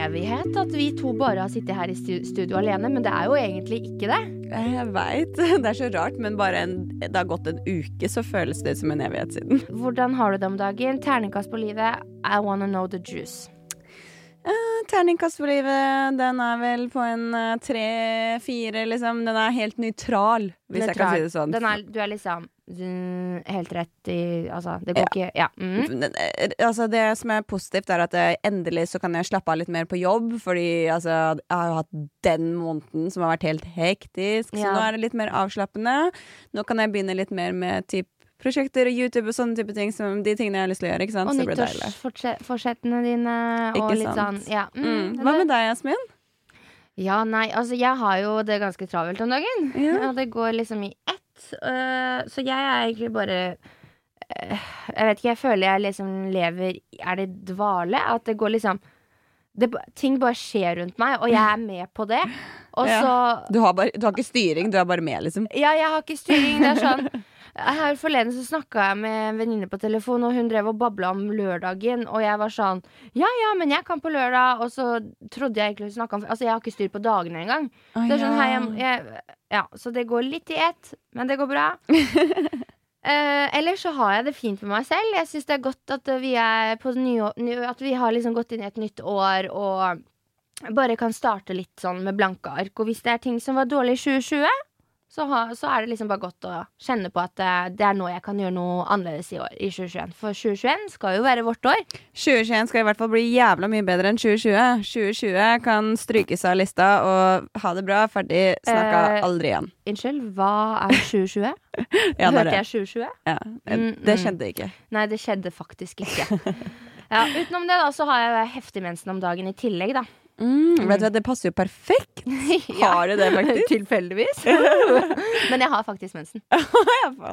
Evighet at vi to bare har sittet her i studio alene, men det er jo egentlig ikke det. Jeg veit. Det er så rart, men bare en, det har gått en uke, så føles det som en evighet siden. Hvordan har du det om dagen? Terningkast på livet. I wanna know the juice. Terningkast for livet, den er vel på en eh, tre-fire, liksom. Den er helt nøytral, hvis jeg kan si det sånn. Den er, du er liksom mm, helt rett i Altså, det går ikke Ja. Mm. Eh, altså det som er positivt, er at eh, endelig så kan jeg slappe av litt mer på jobb. Fordi altså, jeg har jo hatt den måneden som har vært helt hektisk. Så Ja. nå er det litt mer avslappende. Nå kan jeg begynne litt mer med typ prosjekter og YouTube og sånne type ting. Som de tingene jeg har lyst til å gjøre. Ikke sant? Og nyttårsforsettene dine og Ikke litt sant. sånn Ja. Mm, Mm. Hva med deg, Jasmin? Ja, nei, altså jeg har jo det ganske travelt om dagen. Ja. Og det går liksom i ett. Uh, så jeg er egentlig bare uh, Jeg vet ikke, jeg føler jeg liksom lever Er det dvale? At det går liksom det, Ting bare skjer rundt meg, og jeg er med på det. Og Ja. så Du har, bare, du har ikke styring, du er bare med, liksom. Ja, jeg har ikke styring. Det er sånn Her forleden så snakka jeg med en venninne på telefon, og hun drev og babla om lørdagen, og jeg var sånn Ja ja, men jeg kan på lørdag, og så trodde jeg egentlig hun snakka om Altså, jeg har ikke styr på dagene engang. Det er sånn, jeg, jeg, ja, så det går litt i ett, men det går bra. Uh, ellers så har jeg det fint med meg selv. Jeg syns det er godt at vi er på nye, At vi har liksom gått inn i et nytt år og bare kan starte litt sånn med blanke ark. Og hvis det er ting som var dårlig i 2020, så, ha, så er det liksom bare godt å kjenne på at eh, det er nå jeg kan gjøre noe annerledes i år, i 2021. For 2021 skal jo være vårt år. 2021 skal i hvert fall bli jævla mye bedre enn 2020. 2020 kan strykes av lista og ha det bra, ferdig, snakka Eh, aldri igjen. Unnskyld, hva er 2020? Ja, Hørte jeg 2020? Ja, Mm, det mm. skjedde ikke. Nei, det skjedde faktisk ikke. Ja, utenom det da, så har jeg heftig mensen om dagen i tillegg, da. Mm, vet du hva, Det passer jo perfekt. Har du det, faktisk? Tilfeldigvis. men jeg har faktisk mensen. Ja.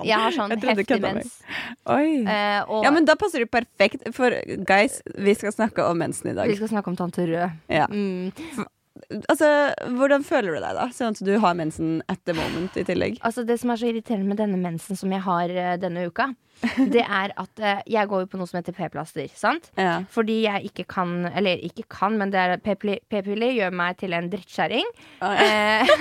Jeg har sånn Jeg heftig mens. Eh, og Ja, men da passer det perfekt, for guys, vi skal snakke om mensen i dag. vi skal snakke om tante Rød. Ja. Mm. Altså, Hvordan føler du deg, da? Sånn at du har mensen at the moment i tillegg? Altså Det som er så irriterende med denne mensen som jeg har eh, denne uka, det er at eh, jeg går jo på noe som heter p-plaster. sant? Ja. Fordi jeg ikke kan Eller ikke kan, men det er p-piller gjør meg til en drittkjerring. Oh, ja. Eh,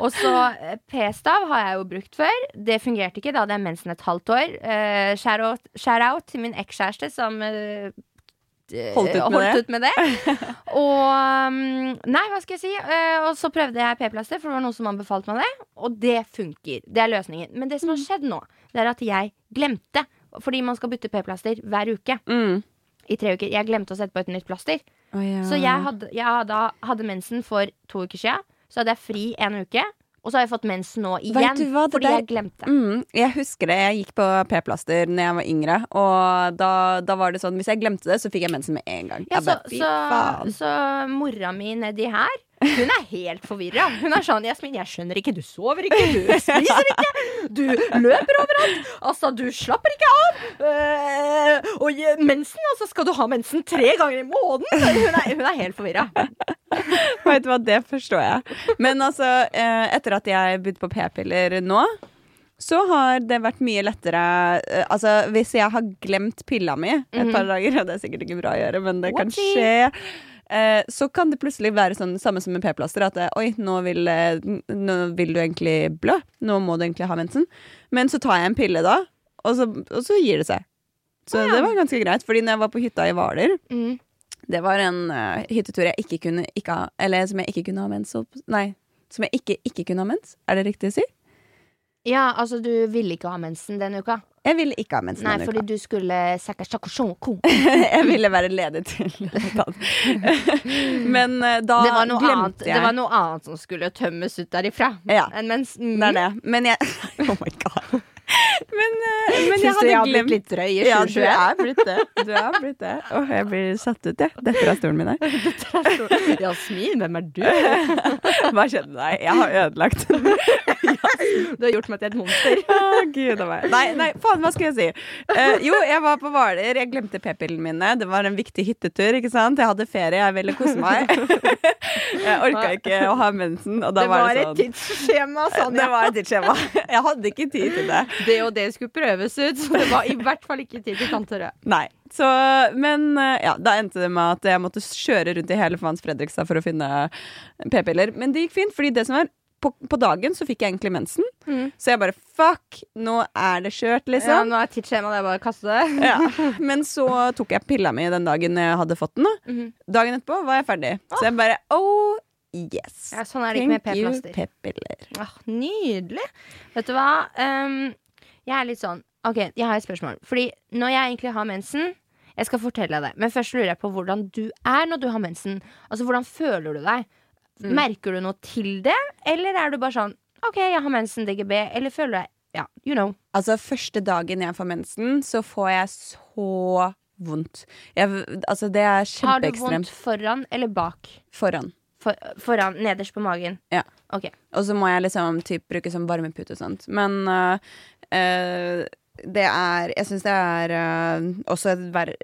og så eh, p-stav har jeg jo brukt før. Det fungerte ikke. Da hadde jeg mensen et halvt år. Eh, shout out- share til min ekskjæreste som eh, Holdt ut med det. ut med det. og um, Nei, hva skal jeg si? Eh, og så prøvde jeg p-plaster, for det var noen som anbefalte meg det. Og det funker. Det er løsningen. Men det som har skjedd nå, det er at jeg glemte. Fordi man skal bytte p-plaster hver uke Mm. i tre uker. Jeg glemte å sette på et nytt plaster. Oh, ja. Så jeg hadde, jeg hadde, hadde mensen for to uker siden. Så hadde jeg fri en uke. Og så har jeg fått mensen nå igjen. Hva, fordi der- jeg glemte. Mm, jeg husker det. Jeg gikk på p-plaster Når jeg var yngre. Og da, da var det sånn Hvis jeg glemte det, så fikk jeg mensen med en gang. Ja, så, bare, så, så mora mi nedi her Hun er helt forvirra. Hun er sånn Jasmin, jeg skjønner ikke. Du sover ikke, du spiser ikke. Du løper overalt. Altså, du slapper ikke av. Eh, og mensen, altså, skal du ha mensen tre ganger i måneden? Hun er, hun er helt forvirra. Vet du hva, det forstår jeg. Men altså, eh, etter at jeg begynte på p-piller nå, så har det vært mye lettere eh, Altså, hvis jeg har glemt pilla mi et par dager, og det er sikkert ikke bra å gjøre, men det kan skje. Eh, Så kan det plutselig være sånn samme som med p-plaster. At eh, oi, nå vil, eh, nå vil du egentlig blø. Nå må du egentlig ha mensen. Men så tar jeg en pille da, og så, og så gir det seg. Så Å, ja. det var ganske greit. Fordi når jeg var på hytta i Hvaler, Mm. det var en uh, hyttetur jeg ikke kunne ikke ha Eller som jeg ikke kunne ha mens Nei, som jeg ikke ikke kunne ha mens. Er det riktig å si? Ja, altså, du ville ikke ha mensen denne uka? Jeg ville ikke ha mensen Nei, fordi uka. du skulle sikkert jeg ville være ledig til Men eh, da det var, glemte annet, jeg det var noe annet som skulle tømmes ut derifra. Ja. enn mens, mm. Det er det. Men jeg Oh my god. Men, eh, men jeg hadde jeg glemt litt drøy i Ja, du er blitt det. Du er blitt det. Oh, jeg blir satt ut, jeg. Dette er stolen min her. Jasmin, hvem er du? Hva skjedde deg? Jeg har ødelagt den. Du har gjort meg til et monster. Gud a meg. Nei, nei, faen, hva skal jeg si? Uh, jo, jeg var på Hvaler. Jeg glemte p-pillene mine. Det var en viktig hyttetur. ikke sant? Jeg hadde ferie, jeg ville kose meg. jeg orka ikke å ha mensen. Og da Det var, var det et sånn tidsskjema, det var et tidsskjema. Jeg hadde ikke tid til det. Det og det skulle prøves ut, så det var i hvert fall ikke tid til tante Rød. Nei. Så, men eh, ja, da endte det med at jeg måtte kjøre rundt i hele faens Fredrikstad for å finne p-piller. Men det gikk fint, fordi det som var på, på dagen så fikk jeg egentlig mensen. Mm. Så jeg bare fuck, nå er det kjørt, Ja, liksom. nå er tidsskjemaet det bare kaste det. Ja. Men så tok jeg pilla mi den dagen jeg hadde fått den. Da. Mhm. Dagen etterpå var jeg ferdig. Så jeg bare oh yes. Ja, sånn er det ikke med p-plaster. p-piller. Ah, nydelig. Vet du hva? um, jeg er litt sånn OK, jeg har et spørsmål. Fordi når jeg egentlig har mensen Jeg skal fortelle deg det. Men først lurer jeg på hvordan du er når du har mensen. Altså, hvordan føler du deg? Merker du noe til det? Eller er du bare sånn OK, jeg har mensen, DGB. Eller føler du deg Ja, you know. Altså, første dagen jeg får mensen, så får jeg så vondt. Jeg, altså, det er Har du vondt foran eller bak? Foran. For, foran, nederst på magen? Ja. Okay. Og så må jeg liksom typ, bruke sånn varmepute og sånt. Men uh, øh, det er Jeg syns det er uh, også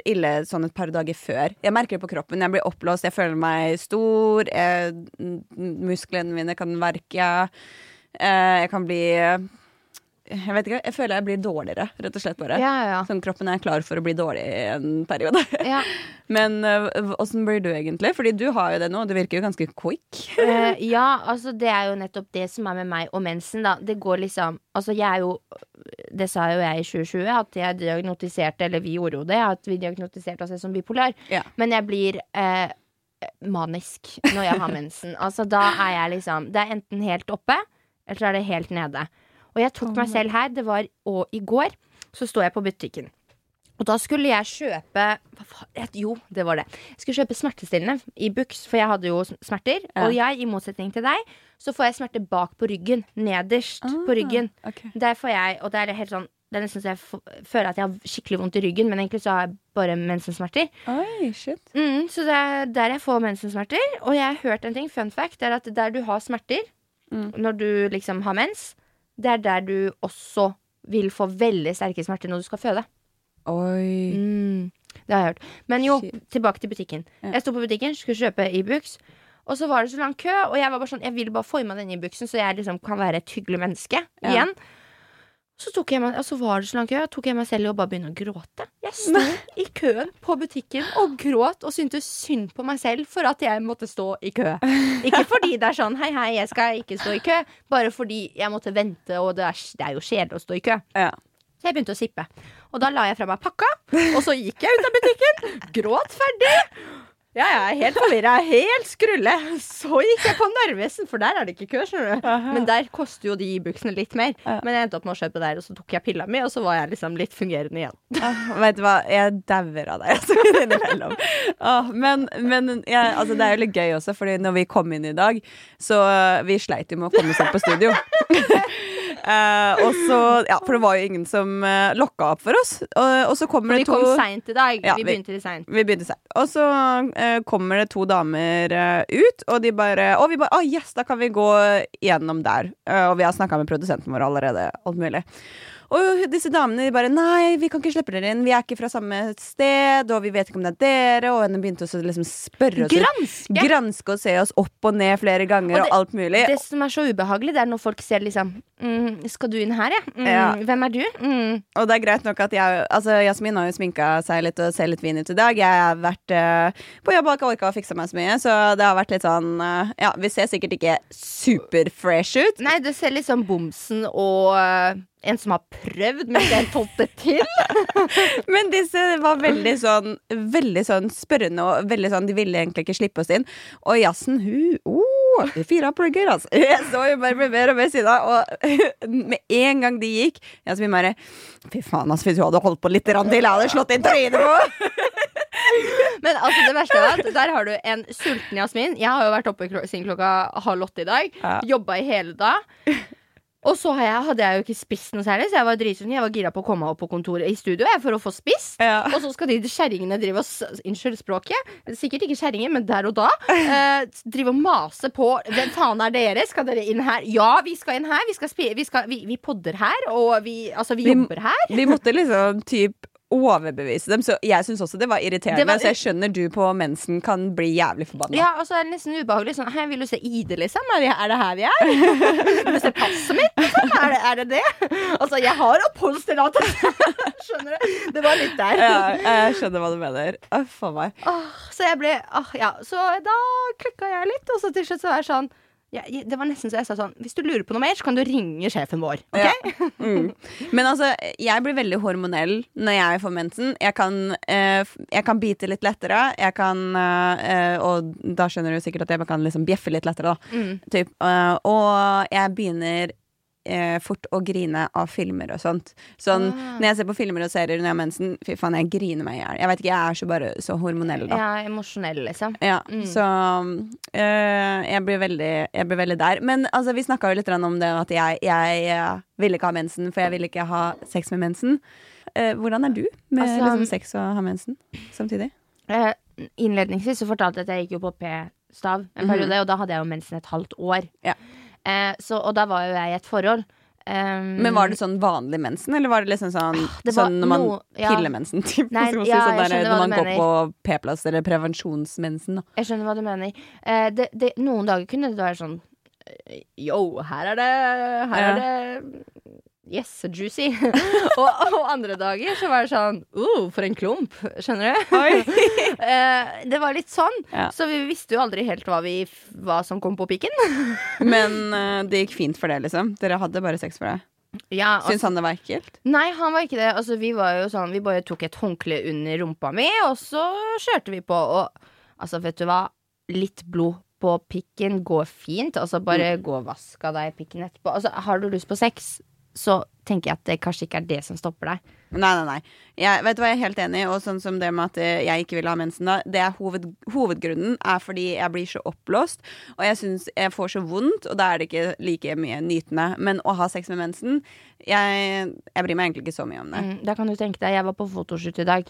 ille sånn et par dager før. Jeg merker det på kroppen. Jeg blir oppblåst, jeg føler meg stor. Jeg, musklene mine kan verke. Uh, jeg kan bli Jeg vet ikke, jeg føler jeg blir dårligere, rett og slett bare. Ja, ja, Sånn kroppen er klar for å bli dårlig i en periode. ja. Men øh, åssen blir du egentlig? Fordi du har jo det nå, du virker jo ganske quick. uh, ja, altså det er jo nettopp det som er med meg og mensen, da. Det går liksom Altså jeg er jo Det sa jo jeg i 2020, at jeg diagnotiserte, eller vi gjorde jo det, at vi diagnotiserte oss som bipolar. Ja. Men jeg blir uh, manisk når jeg har mensen. Altså da er jeg liksom Det er enten helt oppe, eller så er det helt nede. Og jeg tok meg selv her. Det var og i går, så står jeg på butikken. Og da skulle jeg kjøpe Jo, det var det. Jeg skulle kjøpe smertestillende i Bux, for jeg hadde jo smerter. Ja. Og jeg, i motsetning til deg, så får jeg smerter bak på ryggen. Nederst på ryggen. Okay. Der får jeg, og det er helt sånn det er nesten så jeg føler at jeg har skikkelig vondt i ryggen, men egentlig så har jeg bare mensensmerter. Oi, shit. Mm, så det er der jeg får mensensmerter. Og jeg har hørt en ting, fun fact, det er at der du har smerter, Mm. når du liksom har mens, det er der du også vil få veldig sterke smerter når du skal føde. Oi. Mm, det har jeg hørt. Men jo, Shit. tilbake til butikken. Ja. Jeg sto på butikken, skulle kjøpe Ibux. Og så var det så lang kø, og jeg var bare sånn Jeg vil bare få i meg den Ibuxen, så jeg liksom kan være et hyggelig menneske Ja. igjen. Så, tok jeg meg, altså var det så lang kø, tok jeg meg selv i å bare begynne å gråte. Jeg sto i køen på butikken og gråt og syntes synd på meg selv for at jeg måtte stå i kø. Ikke fordi det er sånn hei, hei, jeg skal ikke stå i kø, bare fordi jeg måtte vente, og det er, det er jo kjedelig å stå i kø. Ja. Så jeg begynte å sippe. Og da la jeg fra meg pakka, og så gikk jeg ut av butikken. Gråt ferdig. Ja, jeg er helt forvirra. Helt skrulle. Så gikk jeg på Narvesen, for der er det ikke kø. skjønner du Men der koster jo de Ibuxene litt mer. Men jeg endte opp med å kjøpe der, og så tok jeg pilla mi, og så var jeg liksom litt fungerende igjen. Ja, vet du hva, jeg dauer av deg altså, innimellom. Ah, men men ja, altså, det er jo litt gøy også, Fordi når vi kom inn i dag, så uh, vi sleit jo med å komme oss opp på studio. Eh, og så, ja, For det var jo ingen som uh, lokka opp for oss. Og, og så kommer For vi det to kom seint i dag. Ja, vi vi- begynte litt seint. Vi begynte seint. Og så eh, kommer det to damer eh, ut, og de bare Og vi bare Å, yes, da kan vi gå gjennom der. Eh, og vi har snakka med produsenten vår allerede. Alt mulig. Og disse damene de bare Nei, vi kan ikke slippe dere inn. Vi er ikke fra samme sted, og vi vet ikke om det er dere. Og henne begynte å liksom spørre oss Granske! Granske og se oss opp og ned flere ganger, Og og, alt mulig. Det som er så ubehagelig, det er når folk ser liksom mm, Skal du inn her, ja? Mm, Ja. Hvem er du? Mm. Og det er greit nok at jeg Altså, Jasmin har jo sminka seg litt og ser litt fin ut i dag. Jeg har vært uh, på jobb og ikke orka å fikse meg så mye, så det har vært litt sånn uh, Ja, vi ser sikkert ikke superfresh ut. Nei, det ser litt sånn bomsen og øh, en som har prøvd, men ikke helt fått det til. Men disse var veldig sånn Veldig sånn spørrende og veldig sånn De ville egentlig ikke slippe oss inn. Og jazzen, hun oh, Fire plugger, altså. Jeg så jo bare ble mer og mer sinna. Og med en gang de gikk, Jasmin bare Fy faen, altså, hvis hun hadde holdt på litt til, jeg hadde slått inn trynet på Men altså, det verste er at der har du en sulten Jasmin. Jeg har jo vært oppe siden klokka halv åtte i dag. Ja. Jobba i hele dag. Og så jeg, hadde jeg jo ikke spist noe særlig, så jeg var dritsulten. Jeg var gira på å komme opp på kontoret i studio jeg, for å få spist. Ja. Og så skal de kjerringene drive og Unnskyld språket. Sikkert ikke kjerringer, men der og da. Eh, drive og mase på. Hvem faen er dere? Skal dere inn her? Ja, vi skal inn her. Vi, skal vi, skal, vi, vi podder her, og vi, altså, vi Vi- jobber her. Vi måtte liksom typ overbevise dem, så jeg syns også det var irriterende. Det var- så jeg skjønner du på mensen kan bli jævlig forbanna. Ja, og så er det nesten ubehagelig. Sånn, hei, vil du se ID, liksom? Er det, er det her vi er? Vil du se passet mitt? Liksom? Er, det, er det det? Altså, jeg har oppholdstillatelse! Skjønner du? Det var litt der. Ja, jeg skjønner hva du mener. Uff a meg. Åh, så jeg ble åh, Ja, så da klikka jeg litt, og så til slutt så var jeg sånn jeg- det var nesten så jeg sa sånn Hvis du lurer på noe mer, så kan du ringe sjefen vår. Okay? Ja. Mm. Men altså, jeg blir veldig hormonell når jeg får mensen. Jeg kan, eh, jeg kan bite litt lettere. Jeg kan eh, Og da skjønner du sikkert at jeg kan liksom bjeffe litt lettere, da. Mm. Typ. Eh, og jeg begynner eh, fort å grine av filmer og sånt. Sånn, Ah. Når jeg ser på filmer og serier når jeg har mensen, fy faen, jeg griner meg i hjel. Jeg vet ikke, jeg er så bare så hormonell, da. Ja, emosjonell, liksom. Ja, Mm. så eh, jeg, blir veldig, jeg blir veldig der. Men altså, vi snakka jo litt om det at jeg, jeg øh, ville ikke ha mensen, for jeg ville ikke ha sex med mensen. Eh, hvordan er du med Altså, liksom, sex og ha mensen samtidig? Eh, innledningsvis så fortalte jeg at jeg gikk jo på p-stav en periode, og da hadde jeg jo mensen et halvt år. Ja. Eh, så, og da var jo jeg i et forhold. Um, Men var det sånn vanlig mensen, eller var det liksom sånn, det var sånn når man noe- ja. piller mensen? Typ, Nei, si, ja, sånn der, når man går på p-plass, eller prevensjonsmensen. Da. Jeg skjønner hva du mener. Eh, det, det, noen dager kunne det være sånn eh, Yo, her er det Her Ja. er det Yes, juicy. og, og andre dager så var det sånn uh, for en klump. Skjønner du? Eh, det var litt sånn. Ja. Så vi visste jo aldri helt hva, vi, hva som kom på pikken. Men uh, det gikk fint for det, liksom. Dere hadde bare sex for det. Ja, altså, Syns han det var ekkelt? Nei, han var ikke det. Altså, vi var jo sånn Vi bare tok et håndkle under rumpa mi, og så kjørte vi på. Og altså, vet du hva? Litt blod på pikken går fint. Altså, bare gå og vask av deg pikken etterpå. Altså, har du lyst på sex, så tenker jeg at det kanskje ikke er det som stopper deg. Nei, nei, nei. Jeg, vet du hva, jeg er helt enig. Og sånn som det med at eh, jeg ikke vil ha mensen da, det er hoved, hovedgrunnen er fordi jeg blir så oppblåst. Og jeg syns jeg får så vondt, og da er det ikke like mye nytende. Men å ha sex med mensen Jeg, jeg bryr meg egentlig ikke så mye om det. Mm, da kan du tenke deg, jeg var på fotoshoot i dag.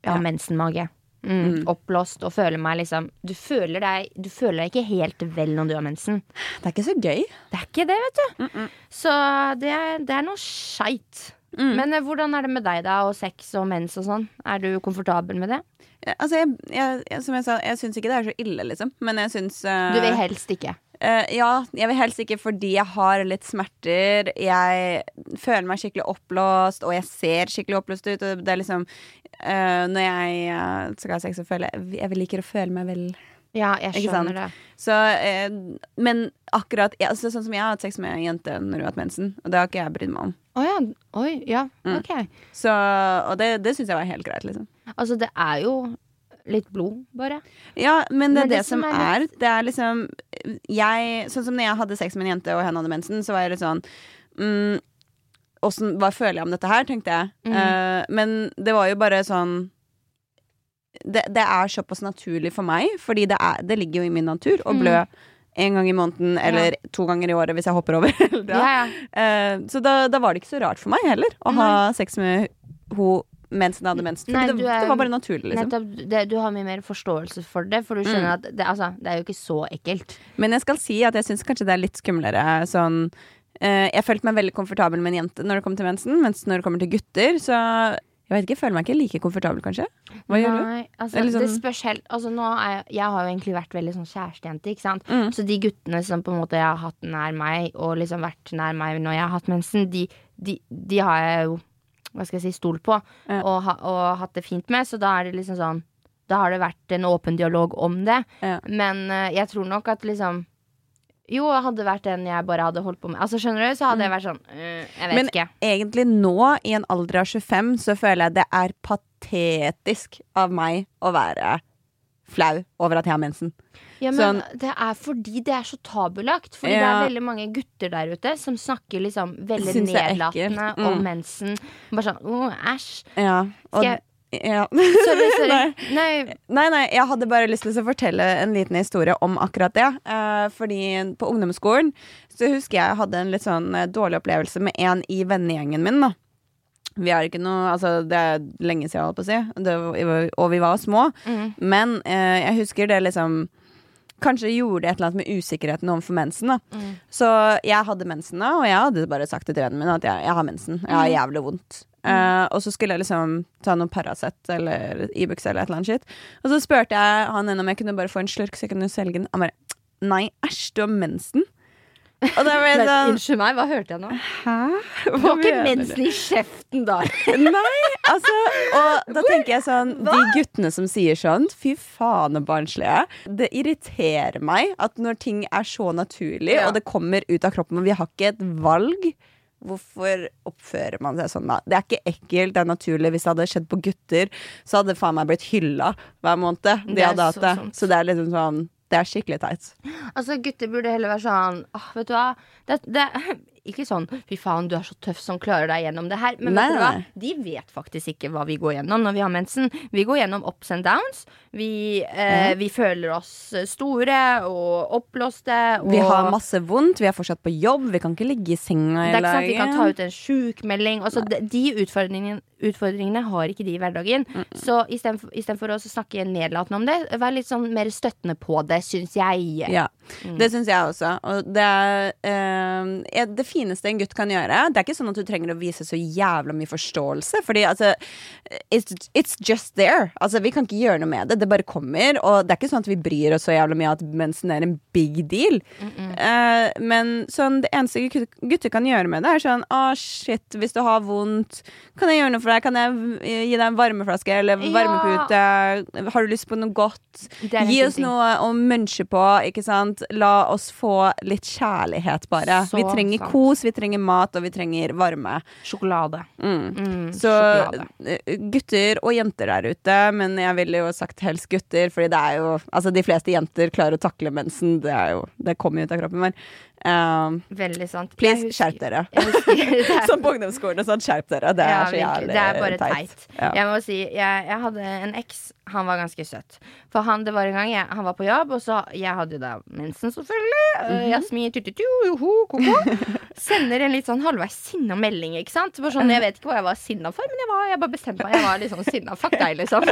Jeg har Ja. mensenmage. Mm, Mm. Oppblåst og føler meg liksom Du føler deg Du føler deg ikke helt vel når du har mensen. Det er ikke så gøy. Det er ikke det, vet du. Så det er, det er noe skeit. Mm. Men eh, hvordan er det med deg, da, og sex og mens og sånn? Er du komfortabel med det? Ja, Altså, jeg, jeg, jeg, som jeg sa, jeg syns ikke det er så ille, liksom. Men jeg syns uh... Du vil helst ikke. Uh, ja, jeg vil helst ikke fordi jeg har litt smerter. Jeg føler meg skikkelig oppblåst, og jeg ser skikkelig oppblåst ut. Og det er liksom eh, Når jeg uh, skal ha sex, og føle jeg liker å føle meg vel. Ja, jeg skjønner det. Så, uh, men akkurat ja, altså, Sånn som jeg har hatt sex med en jente når hun har hatt mensen, og det har ikke jeg brydd meg om. Oh, ja. Oi, ja. Mm. Ok. Så, og det, det syns jeg var helt greit, liksom. Altså, det er jo litt blod, bare. Ja, men det er Men det, det som som er, er Det er liksom Jeg Sånn som når jeg hadde sex med en jente, og henne hadde mensen, så var jeg litt sånn mm, åssen- Hva føler jeg om dette her, tenkte jeg. Mm. Uh, men det var jo bare sånn det, det er såpass naturlig for meg, fordi det, er, det ligger jo i min natur å Mm. blø en gang i måneden eller to ganger i året hvis jeg hopper over. Ja, da. ja. Eh, så da, da var det ikke så rart for meg heller å ha sex med henne mens hun hadde mensen. Nei, det, er- det var bare naturlig, liksom. Nettopp, det, du har mye mer forståelse for det, for du skjønner Mm. at det, altså, det er jo ikke så ekkelt. Men jeg skal si at jeg syns kanskje det er litt skumlere sånn eh, Jeg følte meg veldig komfortabel med en jente når det kom til mensen, mens når det kommer til gutter, så jeg vet ikke, jeg føler meg ikke like komfortabel, kanskje. Hva gjør du? Nei, altså, sånn- Det spørs helt altså, er jeg, jeg har jo egentlig vært veldig sånn kjærestejente, ikke sant. Mm. Så de guttene som på en måte jeg har hatt nær meg, og liksom vært nær meg når jeg har hatt mensen, de, de, de har jeg jo hva skal jeg si, stolt på Ja. og, ha, og hatt det fint med. Så da er det liksom sånn Da har det vært en åpen dialog om det. Ja. Men eh, jeg tror nok at liksom Jo, hadde det vært den jeg bare hadde holdt på med. Altså Skjønner du? Så hadde jeg vært sånn øh, Jeg vet. Men ikke. egentlig nå, i en alder av 25, så føler jeg det er patetisk av meg å være flau over at jeg har mensen. Ja, men Sånn- Det er fordi det er så tabulagt. Fordi det er veldig mange gutter der ute som snakker liksom veldig nedlatende mm. om mensen. Bare sånn æsj'. Ja, Skal jeg Ja. Sorry, sorry. Nei. Nei. Nei, jeg hadde bare lyst til å fortelle en liten historie om akkurat det. Eh, fordi på ungdomsskolen så husker jeg jeg hadde en litt sånn eh, dårlig opplevelse med en i vennegjengen min. da vi har ikke noe Altså, det er lenge siden, holdt på å si, det, og vi var små. Mm. Men eh, jeg husker det liksom Kanskje gjorde et eller annet med usikkerheten overfor mensen. da Mm. Så jeg hadde mensen da, og jeg hadde bare sagt til vennen min at jeg, jeg har mensen. Jeg har jævlig vondt. Eh, og så skulle jeg liksom ta noe Paracet eller Ibux eller et eller annet shit. Og så spurte jeg han ene om jeg kunne bare få en slurk, så jeg kunne selge den. Han bare Nei, æsj, du har mensen. Og da ble sånn Unnskyld meg, hva hørte jeg nå? Hæ? Du har ikke mensen i kjeften, da. Nei, altså Og da tenker jeg sånn De guttene som sier sånn Fy faen så barnslige Det irriterer meg at når ting er så naturlig Ja. Og det kommer ut av kroppen Og vi har ikke et valg Hvorfor oppfører man seg sånn da? Det er ikke ekkelt, det er naturlig Hvis det hadde skjedd på gutter Så hadde faen meg blitt hylla hver måned De Det så det. Så det er liksom sånn Det er skikkelig teit Altså, gutter burde heller være sånn Åh, vet du hva det, det, Ikke sånn Fy faen, du er så tøff som klarer deg gjennom det her. Men Nei, nei. De vet faktisk ikke hva vi går gjennom når vi har mensen. Vi går gjennom ups and downs. Vi, eh, vi føler oss store Og oppblåste og Vi har masse vondt. Vi er fortsatt på jobb. Vi kan ikke ligge i senga i sånn vi kan ta ut en sjukmelding. Altså, de, de utfordringene, utfordringene har ikke de i hverdagen. Så istedenfor å snakke nedlatende om det, vær litt sånn mer støttende på det, syns jeg. Ja, det syns jeg også. Og det er eh, er det fineste en gutt kan gjøre. Det er ikke sånn at du trenger å vise så jævla mye forståelse, fordi altså it's, it's just there. Altså, vi kan ikke gjøre noe med det. Det bare kommer. Og det er ikke sånn at vi bryr oss så jævla mye at mensen er en big deal. Eh, men sånn, det eneste gutter kan gjøre med det, er sånn Å, shit, hvis du har vondt, kan jeg gjøre noe for deg? Kan jeg gi deg en varmeflaske eller Ja. varmepute? Har du lyst på noe godt? Gi oss noe å munche på, ikke sant? La oss få litt kjærlighet, bare. Så vi trenger sant. Kos, vi trenger mat, og vi trenger varme. Sjokolade. Mm. Mm, Så sjokolade. eh, gutter og jenter der ute, men jeg ville jo sagt helst gutter, fordi det er jo Altså, de fleste jenter klarer å takle mensen, det er jo Det kommer jo ut av kroppen vår. Um, Veldig sant. please, skjerp dere. er- Sånn på ungdomsskolen og sånn, skjerp dere. Det er Ja, så jævlig teit. Det er bare teit. Ja. Jeg må si, jeg, jeg hadde en eks. Han var ganske søt. For han, det var en gang jeg, han var på jobb, og så Jeg hadde jo da mensen, selvfølgelig. Mhm. Uh, Jasmin tututu, joho, koko. Sender en litt sånn halvveis sinna melding, ikke sant. for sånn, Jeg vet ikke hva jeg var sinna for, men jeg, var, jeg bare bestemte meg. Jeg var litt sånn sinna. Fuck deg, liksom.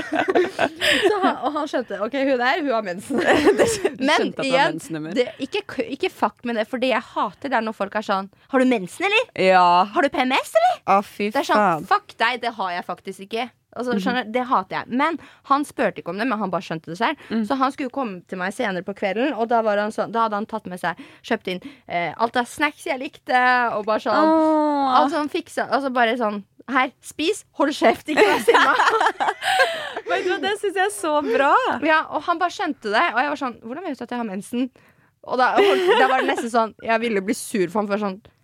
Så han, og han skjønte OK, hun der, hun har mensen. Men igjen, det, ikke, ikke fuck med det, for det jeg hater, det er når folk er sånn Har du mensen, eller? Ja. Har du PMS, eller? Å, fy faen. Det er sånn, fuck deg, det har jeg faktisk ikke. Altså, skjønner, du? Det hater jeg. Men han spurte ikke om det, men han bare skjønte det selv. Så han skulle komme til meg senere på kvelden, og da, var han sånn, da hadde han tatt med seg Kjøpt inn eh, alt av snacks jeg likte, og bare sånn Oh. Alt sånn fiksa Altså bare sånn Her, spis, hold kjeft, ikke vær sinna. Vet du det syns jeg er så bra. ja, og han bare skjønte det, og jeg var sånn Hvordan vet du at jeg har mensen? Og da, da var det nesten sånn Jeg ville bli sur for ham for sånn «Eh,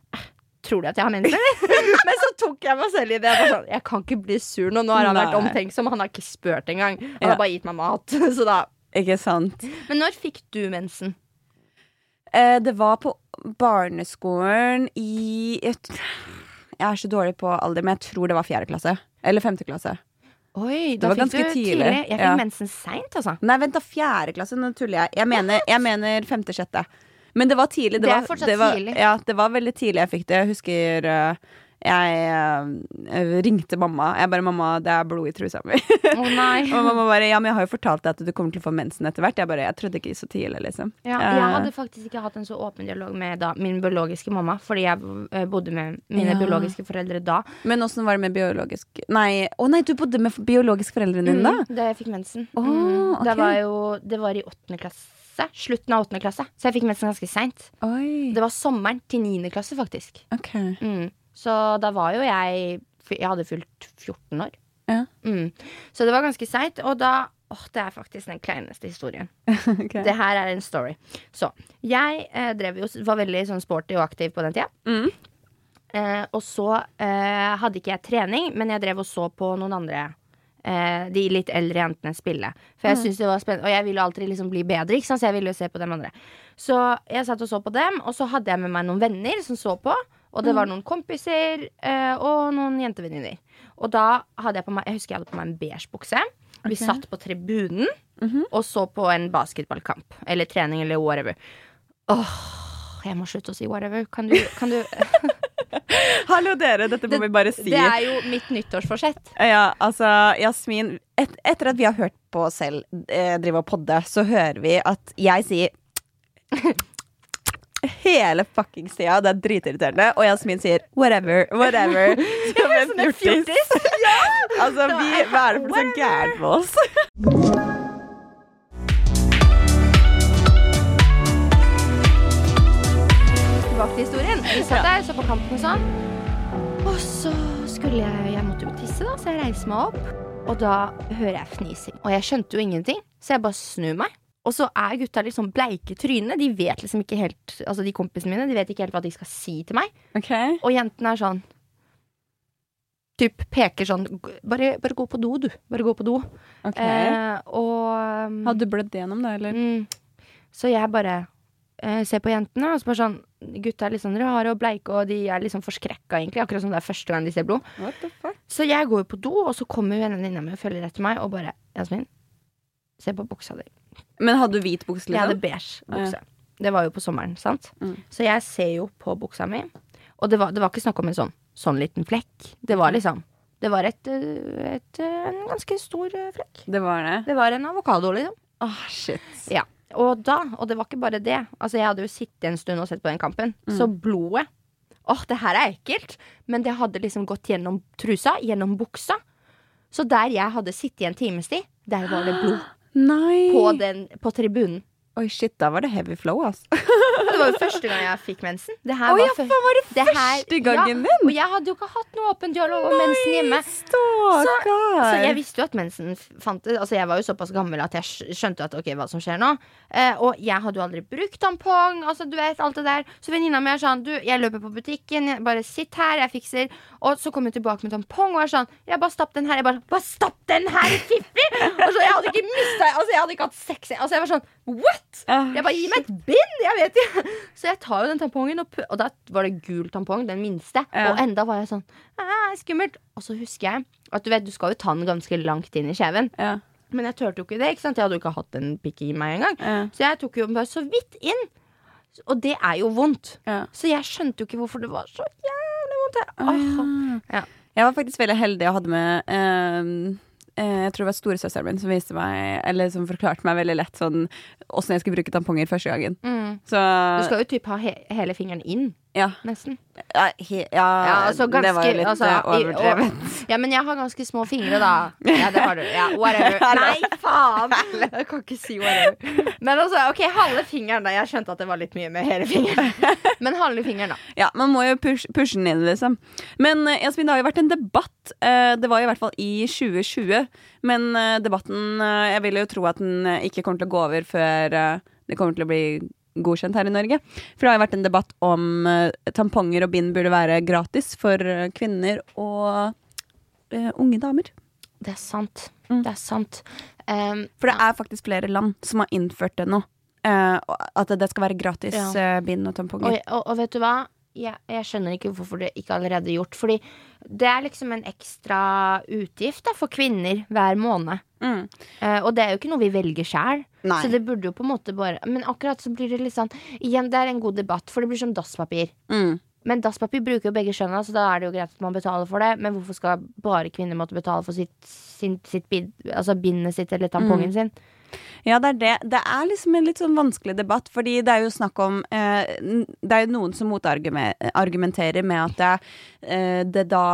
Tror du at jeg har mensen, eller? Men så tok jeg meg selv i det. Jeg, sånn, jeg kan ikke bli sur nå. Nå har han vært Nei. omtenksom. Han har ikke spurt engang. Han Ja. har bare gitt meg mat. Så da. Ikke sant? Men når fikk du mensen? Eh, det var på barneskolen i Jeg jeg er så dårlig på alder, men jeg tror det var fjerde klasse. Eller femte klasse. Oi, Det da var fikk du du tidlig. Jeg fikk Ja. mensen seint, altså. Nei, vent, da. Fjerde klasse. Nå tuller jeg. Jeg mener, jeg mener femte-sjette. Men det var tidlig. Det er var, fortsatt det var, tidlig. Ja, det var veldig tidlig jeg fikk det. Jeg husker eh, jeg eh, ringte mamma. Jeg bare 'Mamma, det er blod i trusa mi'. Oh, og mamma bare 'Ja, men jeg har jo fortalt deg at du kommer til å få mensen etter hvert'. Jeg bare 'Jeg trodde ikke så tidlig', liksom. Ja, Eh, jeg hadde faktisk ikke hatt en så åpen dialog med da, min biologiske mamma, fordi jeg bodde med mine Ja. biologiske foreldre da. Men åssen var det med biologisk Nei, å nei, du bodde med biologiske foreldrene dine, da? Mm, da jeg fikk mensen. Oh, mm. Det var jo Det var i åttende klasse. Slutten av åttende klasse. Så jeg fikk mensen ganske seint. Det var sommeren til niende klasse, faktisk. Okay. Mm. Så da var jo jeg Jeg hadde fylt 14 år. Ja. Mm. Så det var ganske seint. Og da Åh, det er faktisk den kleineste historien. okay. Det her er en story. Så jeg eh, drev jo, var veldig sånn sporty og aktiv på den tida. Mm. Eh, og så eh, hadde ikke jeg trening, men jeg drev og så på noen andre eh, de litt eldre jentene spille. For jeg syntes det var spennende Og jeg ville alltid liksom bli bedre, ikke sant? så jeg ville jo se på dem andre. Så jeg satt og så på dem, og så hadde jeg med meg noen venner som så på. Og det var noen kompiser eh, og noen jentevenninner. Og da hadde jeg på meg Jeg husker jeg hadde på meg en beige bukse. Vi satt på tribunen Mhm. og så på en basketballkamp. Eller trening, eller whatever. Åh, jeg må slutte å si whatever. Kan du, kan du Hallo, dere. Dette må vi bare si. Det er jo mitt nyttårsforsett. Ja, altså, Jasmin et, Etter at vi har hørt på oss selv eh, drive og podde, så hører vi at jeg sier hele fuckings tida. Det er dritirriterende. Og Jasmin sier whatever, whatever. Som en fjortis. Altså, vi, hva er det for noe så gærent med oss? På kampen og sånn. Og så skulle jeg Jeg måtte jo tisse, da, så jeg reiser meg opp. Og da hører jeg fnising. Og jeg skjønte jo ingenting, så jeg bare snur meg. Og så er gutta litt sånn bleike i trynet. De vet liksom ikke helt Altså de kompisene mine De vet ikke helt hva de skal si til meg. Okay. Og jentene er sånn Typ peker sånn Bare, bare gå på do, du. Bare gå på do. ok. Eh, og Hadde du blødd gjennom det, eller? Mm. Så jeg bare eh, ser på jentene, og så bare sånn Gutta er litt sånn rare og bleike, og de er sånn forskrekka, egentlig. Akkurat som det er første gang de ser blod. What the fuck? Så jeg går jo på do, og så kommer venninna mi og følger etter meg og bare Jasmin, se på buksa di. Men hadde du hvit bukse, Jeg hadde liksom? beige bukse. Det var jo på sommeren, sant? Mm. Så jeg ser jo på buksa mi, og det var, det var ikke snakk om en sånn, sånn liten flekk. Det var liksom Det var et, et, en ganske stor eh, flekk. Det var det? Det var en avokado, liksom. Åh, shit. Ja. Og da, og det var ikke bare det. Altså, jeg hadde jo sittet en stund og sett på den kampen. Så blodet Åh, det her er ekkelt. Men det hadde liksom gått gjennom trusa, gjennom buksa. Så der jeg hadde sittet i en times tid, der var det blod. Nei. På, den, på tribunen. Oi, shit, da var det heavy flow, altså. Det var jo første gang jeg fikk mensen. Det her ja, var var det det første gangen din? Og jeg hadde jo ikke hatt noe åpen dialog om mensen hjemme. Så, Så jeg visste jo at mensen fantes. Altså jeg var jo såpass gammel at jeg skjønte at ok, hva som skjer nå. Eh, og jeg hadde jo aldri brukt tampong. Altså du vet, alt det der Så venninna mi er sånn Du, jeg løper på butikken, bare sitt her, jeg fikser. Og så kom hun tilbake med tampong og er sånn Jeg bare stapp den her. Jeg bare Bare stapp den her, Fiffi! Og så jeg hadde ikke mista Altså jeg hadde ikke hatt sex. Altså jeg var sånn What?! Jeg bare Gi meg et bind! Jeg vet ikke. Så jeg tar jo den tampongen, og, og da var det gul tampong, den minste. Ja. Og enda var jeg sånn «Ah, Skummelt. Og så husker jeg at du vet, du skal jo ta den ganske langt inn i kjeven. Ja. Men jeg turte jo ikke det. ikke sant? Jeg hadde jo ikke hatt en pikk i meg engang. Ja. Så jeg tok jo den bare så vidt inn. Og det er jo vondt. Ja. Så jeg skjønte jo ikke hvorfor det var så jævlig vondt. Jeg, Ah. Ja. Jeg var faktisk veldig heldig og hadde med eh, Jeg tror det var storesøsteren min som viste meg Eller som forklarte meg veldig lett sånn åssen jeg skulle bruke tamponger første gangen. Mm. Så Du skal jo typ ha he hele fingeren inn, ja. nesten. Ja, he, ja, altså det var jo litt altså, eh, overdrevet. Ja, men jeg har ganske små fingre, da. Ja, det har du. Ja, whatever. Nei, faen! Jeg kan ikke si whatever. Men altså, ok, halve fingeren, da. Jeg skjønte at det var litt mye med hele fingeren. Men halve fingeren, da. Ja, man må jo push, pushe den inn, liksom. Men eh, Jasmin, det har jo vært en debatt. eh, det var i hvert fall i 2020. Men debatten Jeg vil jo tro at den ikke kommer til å gå over før det kommer til å bli godkjent her i Norge. For det har jo vært en debatt om eh, tamponger og bind burde være gratis for eh, kvinner og uh, unge damer. Det er sant. Mm. Det er sant. Um, For det er faktisk flere land som har innført det nå. Uh, at det skal være gratis Ja. bind og og, tamponger. og, og vet du hva? Jeg, jeg skjønner ikke hvorfor det ikke allerede er gjort. Fordi det er liksom en ekstra utgift da, for kvinner hver måned. Mm. Uh, og det er jo ikke noe vi velger sjæl. Så det burde jo på en måte bare Men akkurat så blir det litt sånn Igjen, det er en god debatt, for det blir som dasspapir. Mm. Men dasspapir bruker jo begge kjønna, så da er det jo greit at man betaler for det. Men hvorfor skal bare kvinner måtte betale for sitt, sin, sitt bid, altså bindet sitt eller tampongen sin? Ja, det er det. Det er liksom en litt sånn vanskelig debatt, fordi det er jo snakk om eh, Det er jo noen som motargumenterer med at det, eh, det da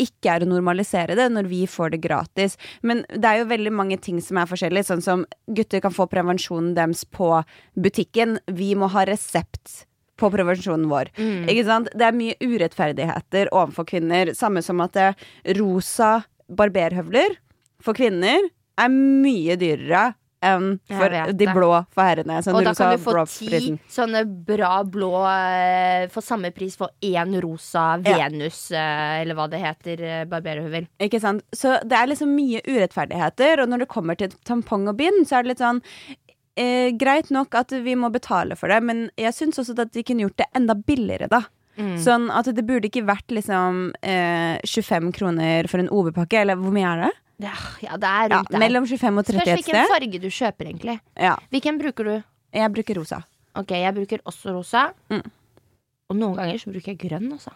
ikke er å normalisere det når vi får det gratis. Men det er jo veldig mange ting som er forskjellig. Sånn som gutter kan få prevensjonen deres på butikken. Vi må ha resept på prevensjonen vår. Mm. Ikke sant? Det er mye urettferdigheter overfor kvinner. Samme som at det, rosa barberhøvler for kvinner er mye dyrere enn for de blå for herrene. Sånn Og da kan du få ti sånne bra blå eh, for samme pris for én rosa Venus, ja. eller hva det heter, eh, barberhøvel. Ikke sant? Så det er liksom mye urettferdigheter, og når det kommer til tampong og bind, så er det litt sånn eh, Greit nok at vi må betale for det, men jeg syns også at de kunne gjort det enda billigere, da. Mm. Sånn at det burde ikke vært liksom eh, 25 kroner for en OB-pakke, eller hvor mye er det? Ja, ja, det er Ja, rundt der. mellom 25 og 30 Spørs et hvilken sted. farge du kjøper, egentlig. Ja, Hvilken bruker du? jeg bruker rosa. Ok, jeg bruker også rosa. Mm. Og noen ganger så bruker jeg grønn også.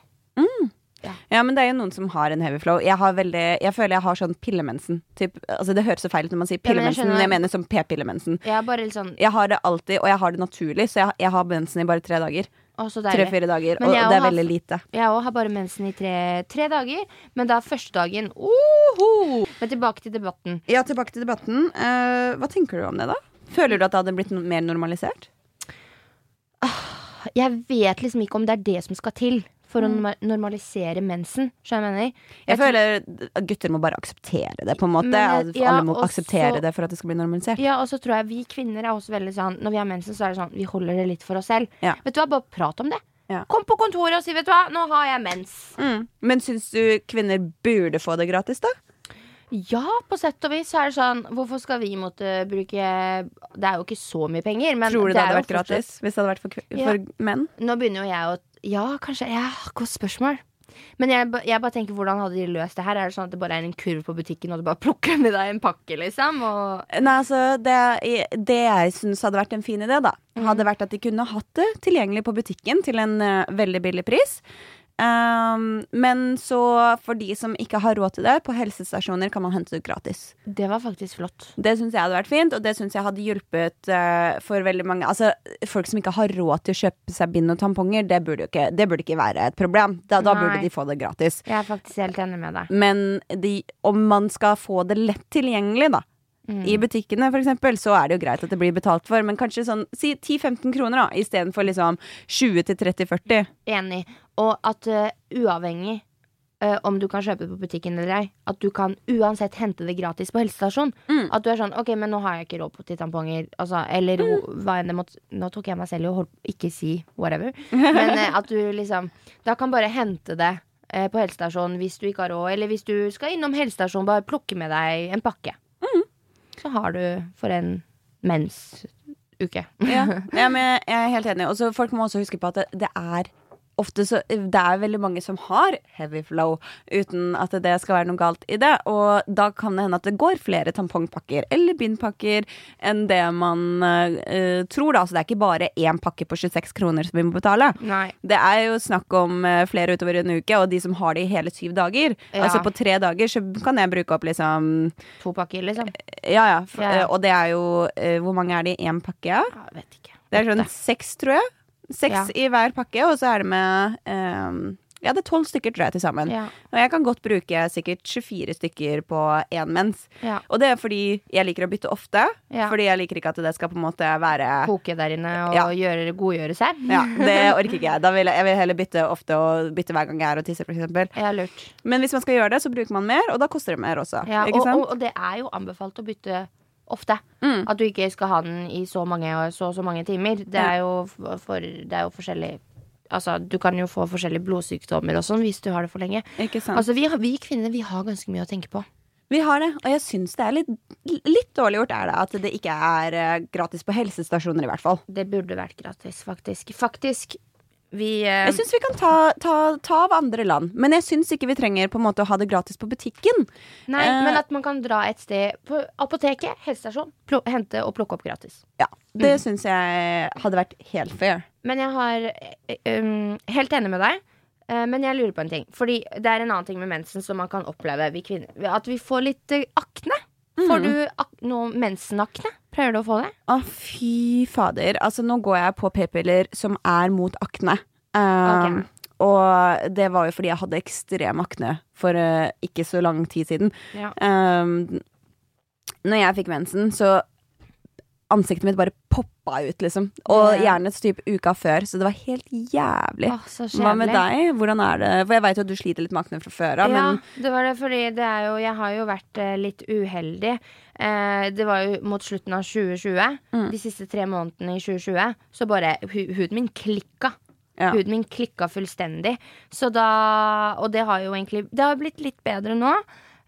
Ja, men det er jo noen som har en heavy flow. Jeg, har veldig, jeg føler jeg har sånn pillemensen. Typ, altså det høres så feil ut når man sier Ja, men jeg pillemensen, jeg mener som p-pillemensen. Jeg sånn Jeg har det alltid, og jeg har det naturlig, så jeg, jeg har mensen i bare tre dager. Tre-fire dager, og det er har- veldig lite. Jeg òg har bare mensen i tre, tre dager, men da første dagen oho! Men tilbake til debatten. Ja, tilbake til debatten. Uh, hva tenker du om det, da? Føler du at det hadde blitt mer normalisert? Jeg vet liksom ikke om det er det som skal til for å normalisere mensen. Jeg mener? Jeg føler at gutter må bare akseptere det, på en måte. Men, ja, Alle må akseptere så- det for at det skal bli normalisert. Ja, og så tror jeg vi kvinner er også veldig sånn Når vi har mensen, så er det sånn vi holder det litt for oss selv. Ja. Vet du hva, bare prat om det. Ja. Kom på kontoret og si 'vet du hva, nå har jeg mens'. Mm. Men syns du kvinner burde få det gratis, da? Ja, på sett og vis er det sånn Hvorfor skal vi måtte bruke Det er jo ikke så mye penger, men Tror du det, det hadde vært gratis hvis det hadde vært for, for Ja. menn? Nå begynner jo jeg å Ja, kanskje. Ja, godt spørsmål. Men jeg, jeg bare tenker, hvordan hadde de løst det her? Er det sånn at det bare er en kurv på butikken, og du bare plukker med deg en pakke, liksom? Og Nei, altså, det, det jeg syns hadde vært en fin idé, da, hadde vært at de kunne hatt det tilgjengelig på butikken til en uh, veldig billig pris. Um, men så for de som ikke har råd til det, på helsestasjoner kan man hente det gratis. det var faktisk flott. Det syns jeg hadde vært fint, og det syns jeg hadde hjulpet uh, for veldig mange Altså, folk som ikke har råd til å kjøpe seg bind og tamponger, det burde ikke, det burde ikke være et problem. Da, da burde de få det gratis. Jeg er faktisk helt enig med deg. Men de, om man skal få det lett tilgjengelig, da, Mm. i butikkene for eksempel, så er det jo greit at det blir betalt for. Men kanskje sånn si 10-15 kroner, da, istedenfor liksom 20-30-40. Enig. Og at uh, uavhengig uh, om du kan kjøpe det på butikken eller ei, at du kan uansett hente det gratis på helsestasjon. Mm. At du er sånn OK, men nå har jeg ikke råd på til tamponger. Altså, eller Mm. hva enn det måtte Nå tok jeg meg selv i å ikke si whatever. Men uh, at du liksom Da kan bare hente det på helsestasjonen hvis du ikke har råd. Eller hvis du skal innom helsestasjonen, bare plukke med deg en pakke. Mm. Så har du for en mensuke. Ja, ja men jeg er helt enig. Og folk må også huske på at det, det er ofte så Det er veldig mange som har heavy flow uten at det skal være noe galt i det. Og da kan det hende at det går flere tampongpakker eller bindpakker enn det man uh, tror, da. Så det er ikke bare én pakke på 26 kroner som vi må betale. Nei. Det er jo snakk om eh, flere utover en uke, og de som har det i hele syv dager. Ja. Altså på tre dager så kan jeg bruke opp liksom To pakker, liksom. Ja ja. Ja, ja. eh, Og det er jo uh, Hvor mange er det i én pakke? Ja? Ja, jeg vet ikke. Det er sånn seks, tror jeg. Seks Ja. i hver pakke, og så er det med ehm, Ja, det er tolv stykker, tror jeg, til sammen. Ja. Og jeg kan godt bruke sikkert 24 stykker på én mens. Ja. Og det er fordi jeg liker å bytte ofte. Ja. Fordi jeg liker ikke at det skal på en måte være Koke der inne og gjøre, godgjøre seg. Ja, det orker ikke jeg. Da vil jeg, jeg vil heller bytte ofte og bytte hver gang jeg er og tisser, f.eks. Ja, lurt. Men hvis man skal gjøre det, så bruker man mer, og da koster det mer også. Ja, og, sant? og, og det er jo anbefalt å bytte ofte. Mm. At du ikke skal ha den i så mange og så og så mange timer. Det er jo, for, det er jo forskjellig Altså, du kan jo få forskjellige blodsykdommer og sånn hvis du har det for lenge. Altså, vi, vi kvinner vi har ganske mye å tenke på. Vi har det, og jeg syns det er litt, litt dårlig gjort er det at det ikke er eh, gratis på helsestasjoner, i hvert fall. Det burde vært gratis, faktisk. Faktisk. Vi eh, Jeg syns vi kan ta, ta, ta av andre land, men jeg syns ikke vi trenger på en måte å ha det gratis på butikken. Nei, eh, men at man kan dra et sted på apoteket, helsestasjon, hente og plukke opp gratis. Ja, Det Mm. syns jeg hadde vært helt fair. Men jeg har eh, um, Helt enig med deg. eh, Men jeg lurer på en ting. Fordi det er en annen ting med mensen som man kan oppleve, vi kvinner. At vi får litt eh, akne. Får du ak noe mensenakne? Pleier du å få det? Å, fy fader. Altså, nå går jeg på p-piller som er mot akne. Um, Og det var jo fordi jeg hadde ekstrem akne for uh, ikke så lang tid siden. Ja. Um, når jeg fikk mensen, så Ansiktet mitt bare poppa ut, liksom. Og gjerne typ uka før, så det var helt jævlig. Åh, Hva med deg? Hvordan er det? For jeg veit jo at du sliter litt med akne fra før av, Ja, men det var det fordi det er jo Jeg har jo vært eh, litt uheldig. Eh, det var jo mot slutten av 2020. Mm. De siste tre månedene i 2020. Så bare hu huden min klikka. Ja. Huden min klikka fullstendig. Så da Og det har jo egentlig Det har blitt litt bedre nå.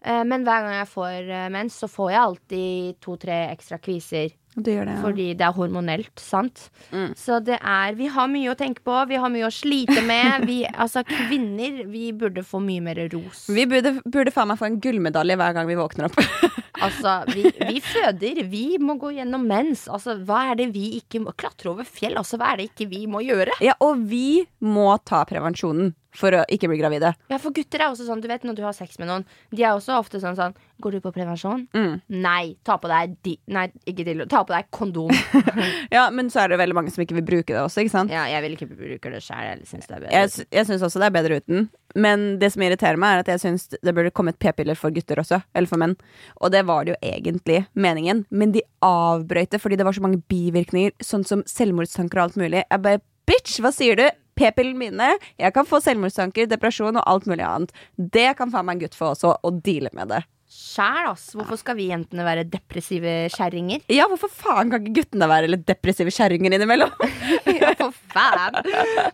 Eh, men hver gang jeg får eh, mens, så får jeg alltid to-tre ekstra kviser Det gjør det, ja. fordi det er hormonelt, sant? Mm. Så det er Vi har mye å tenke på, vi har mye å slite med. Vi, altså, kvinner, vi burde få mye mer ros. Vi burde, burde faen meg få en gullmedalje hver gang vi våkner opp. Altså, vi, vi føder, vi må gå gjennom mens. Altså, hva er det vi ikke må Klatre over fjell, altså, hva er det ikke vi må gjøre? ja, og vi må ta prevensjonen for å ikke bli gravide. Ja, for gutter er også sånn, du vet når du har sex med noen, de er også ofte sånn sånn Går du på prevensjon? Mm. Nei, ta på deg di Nei, ikke dillo. Ta på deg kondom. Ja, men så er det veldig mange som ikke vil bruke det også, ikke sant? ja, jeg vil ikke bruke det sjæl. Jeg syns det er bedre. Jeg, jeg syns også det er bedre uten. Men det som irriterer meg, er at jeg syns det burde kommet p-piller for gutter også. Eller for menn. Og det var det jo egentlig meningen. Men de avbrøyte fordi det var så mange bivirkninger, sånn som selvmordstanker og alt mulig. Jeg bare bitch, hva sier du? P-pillene mine. Jeg kan få selvmordstanker, depresjon og alt mulig annet. Det kan faen meg en gutt få også, å deale med det. Sjæl, ass. Hvorfor skal vi jentene være depressive kjerringer? Ja, hvorfor faen kan ikke guttene være litt depressive kjerringer innimellom? ja, for faen.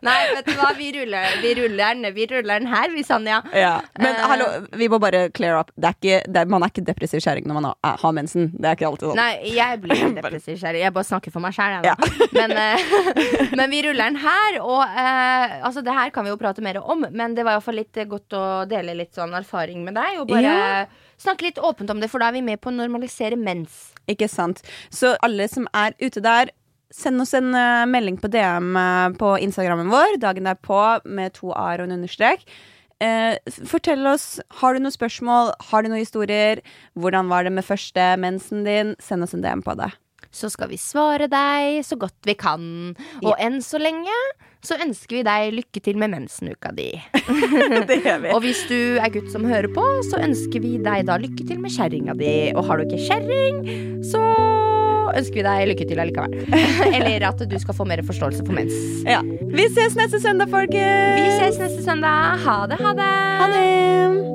Nei, vet du hva, vi ruller, vi ruller den Vi ruller den her, vi, Sanja. Ja, Men uh, hallo, vi må bare clear up. Det er ikke, er, man er ikke depressiv kjerring når man har, har mensen. Det er ikke alltid sånn. Nei, jeg blir depressiv kjerring. Jeg bare snakker for meg sjæl, jeg nå. Men, uh, men vi ruller den her, og uh, altså, det her kan vi jo prate mer om, men det var iallfall litt eh, godt å dele litt sånn erfaring med deg, og bare Ja. Snakke litt åpent om det, for da er vi med på å normalisere mens. Ikke sant. Så alle som er ute der, send oss en uh, melding på DM uh, på Instagrammen vår dagen derpå med to a-er og en understrek. Uh, fortell oss, har du noen spørsmål, har du noen historier, hvordan var det med første mensen din? Send oss en DM på det. Så skal vi svare deg så godt vi kan. Og enn så lenge så ønsker vi deg lykke til med mensenuka di. det gjør vi. Og hvis du er gutt som hører på, så ønsker vi deg da lykke til med kjerringa di. Og har du ikke kjerring, så ønsker vi deg lykke til allikevel. Eller at du skal få mer forståelse for mens. Ja. Vi ses neste søndag, folkens! Vi ses neste søndag. Ha det, ha det. Ha det!